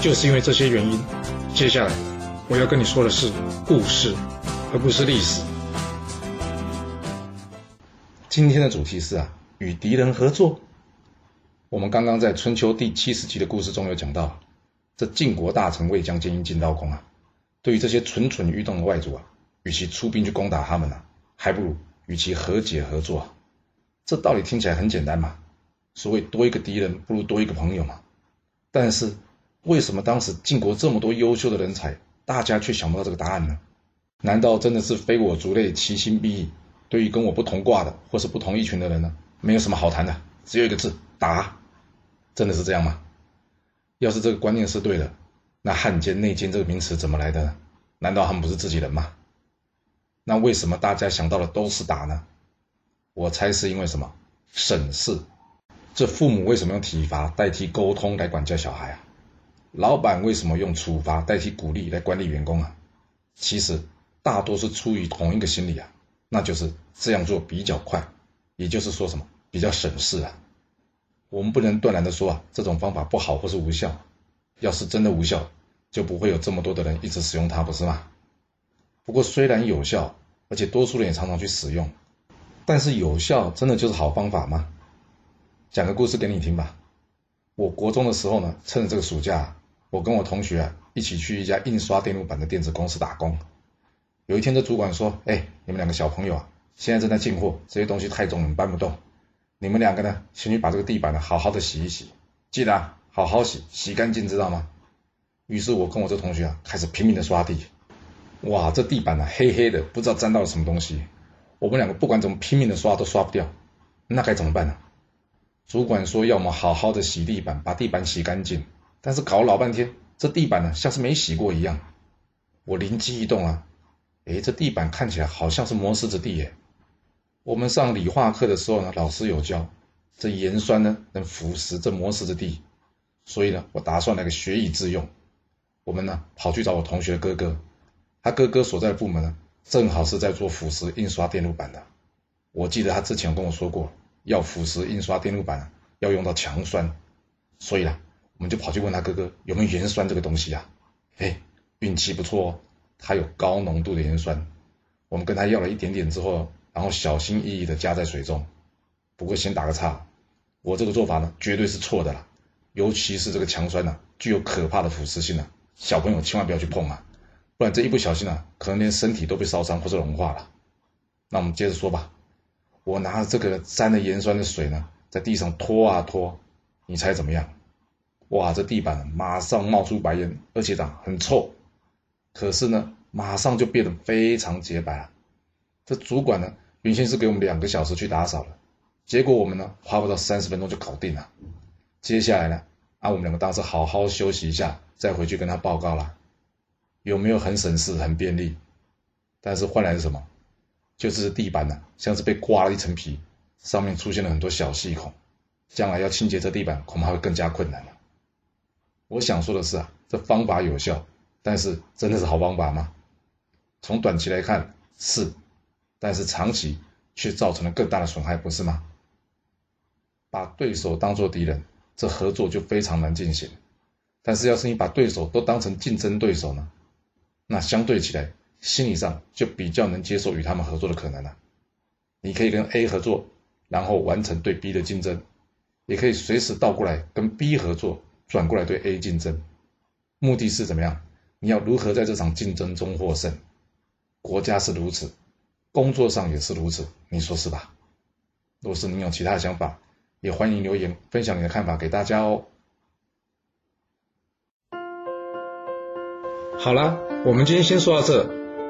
就是因为这些原因，接下来我要跟你说的是故事，而不是历史。今天的主题是啊，与敌人合作。我们刚刚在春秋第七十集的故事中有讲到，这晋国大臣魏将建议晋悼公啊，对于这些蠢蠢欲动的外族啊，与其出兵去攻打他们呢，还不如与其和解合作。这道理听起来很简单嘛，所谓多一个敌人不如多一个朋友嘛。但是。为什么当时晋国这么多优秀的人才，大家却想不到这个答案呢？难道真的是非我族类，其心必异？对于跟我不同卦的或是不同一群的人呢，没有什么好谈的，只有一个字：打。真的是这样吗？要是这个观念是对的，那汉奸、内奸这个名词怎么来的呢？难道他们不是自己人吗？那为什么大家想到的都是打呢？我猜是因为什么？审视。这父母为什么用体罚代替沟通来管教小孩啊？老板为什么用处罚代替鼓励来管理员工啊？其实大多是出于同一个心理啊，那就是这样做比较快，也就是说什么比较省事啊。我们不能断然的说啊，这种方法不好或是无效。要是真的无效，就不会有这么多的人一直使用它，不是吗？不过虽然有效，而且多数人也常常去使用，但是有效真的就是好方法吗？讲个故事给你听吧。我国中的时候呢，趁着这个暑假。我跟我同学啊一起去一家印刷电路板的电子公司打工。有一天，这主管说：“哎，你们两个小朋友啊，现在正在进货，这些东西太重，你搬不动。你们两个呢，先去把这个地板呢好好的洗一洗，记得啊，好好洗，洗干净，知道吗？”于是，我跟我这同学啊开始拼命的刷地。哇，这地板呢黑黑的，不知道沾到了什么东西。我们两个不管怎么拼命的刷都刷不掉，那该怎么办呢？主管说要么好好的洗地板，把地板洗干净。但是搞老半天，这地板呢像是没洗过一样。我灵机一动啊，诶，这地板看起来好像是磨石子地耶。我们上理化课的时候呢，老师有教，这盐酸呢能腐蚀这磨石子地，所以呢，我打算来个学以致用。我们呢跑去找我同学哥哥，他哥哥所在的部门呢，正好是在做腐蚀印刷电路板的。我记得他之前跟我说过，要腐蚀印刷电路板要用到强酸，所以呢。我们就跑去问他哥哥有没有盐酸这个东西啊？哎，运气不错哦，他有高浓度的盐酸。我们跟他要了一点点之后，然后小心翼翼的加在水中。不过先打个岔，我这个做法呢绝对是错的啦，尤其是这个强酸呢，具有可怕的腐蚀性呢，小朋友千万不要去碰啊，不然这一不小心啊，可能连身体都被烧伤或者融化了。那我们接着说吧，我拿着这个沾了盐酸的水呢，在地上拖啊拖，你猜怎么样？哇，这地板马上冒出白烟，而且呢很臭。可是呢，马上就变得非常洁白了。这主管呢，原先是给我们两个小时去打扫的，结果我们呢花不到三十分钟就搞定了。接下来呢，啊，我们两个当时好好休息一下，再回去跟他报告了。有没有很省事、很便利？但是换来是什么？就是地板呢，像是被刮了一层皮，上面出现了很多小细孔，将来要清洁这地板，恐怕会更加困难了。我想说的是啊，这方法有效，但是真的是好方法吗？从短期来看是，但是长期却造成了更大的损害，不是吗？把对手当做敌人，这合作就非常难进行。但是要是你把对手都当成竞争对手呢，那相对起来，心理上就比较能接受与他们合作的可能了。你可以跟 A 合作，然后完成对 B 的竞争，也可以随时倒过来跟 B 合作。转过来对 A 竞争，目的是怎么样？你要如何在这场竞争中获胜？国家是如此，工作上也是如此，你说是吧？若是您有其他想法，也欢迎留言分享你的看法给大家哦。好啦，我们今天先说到这。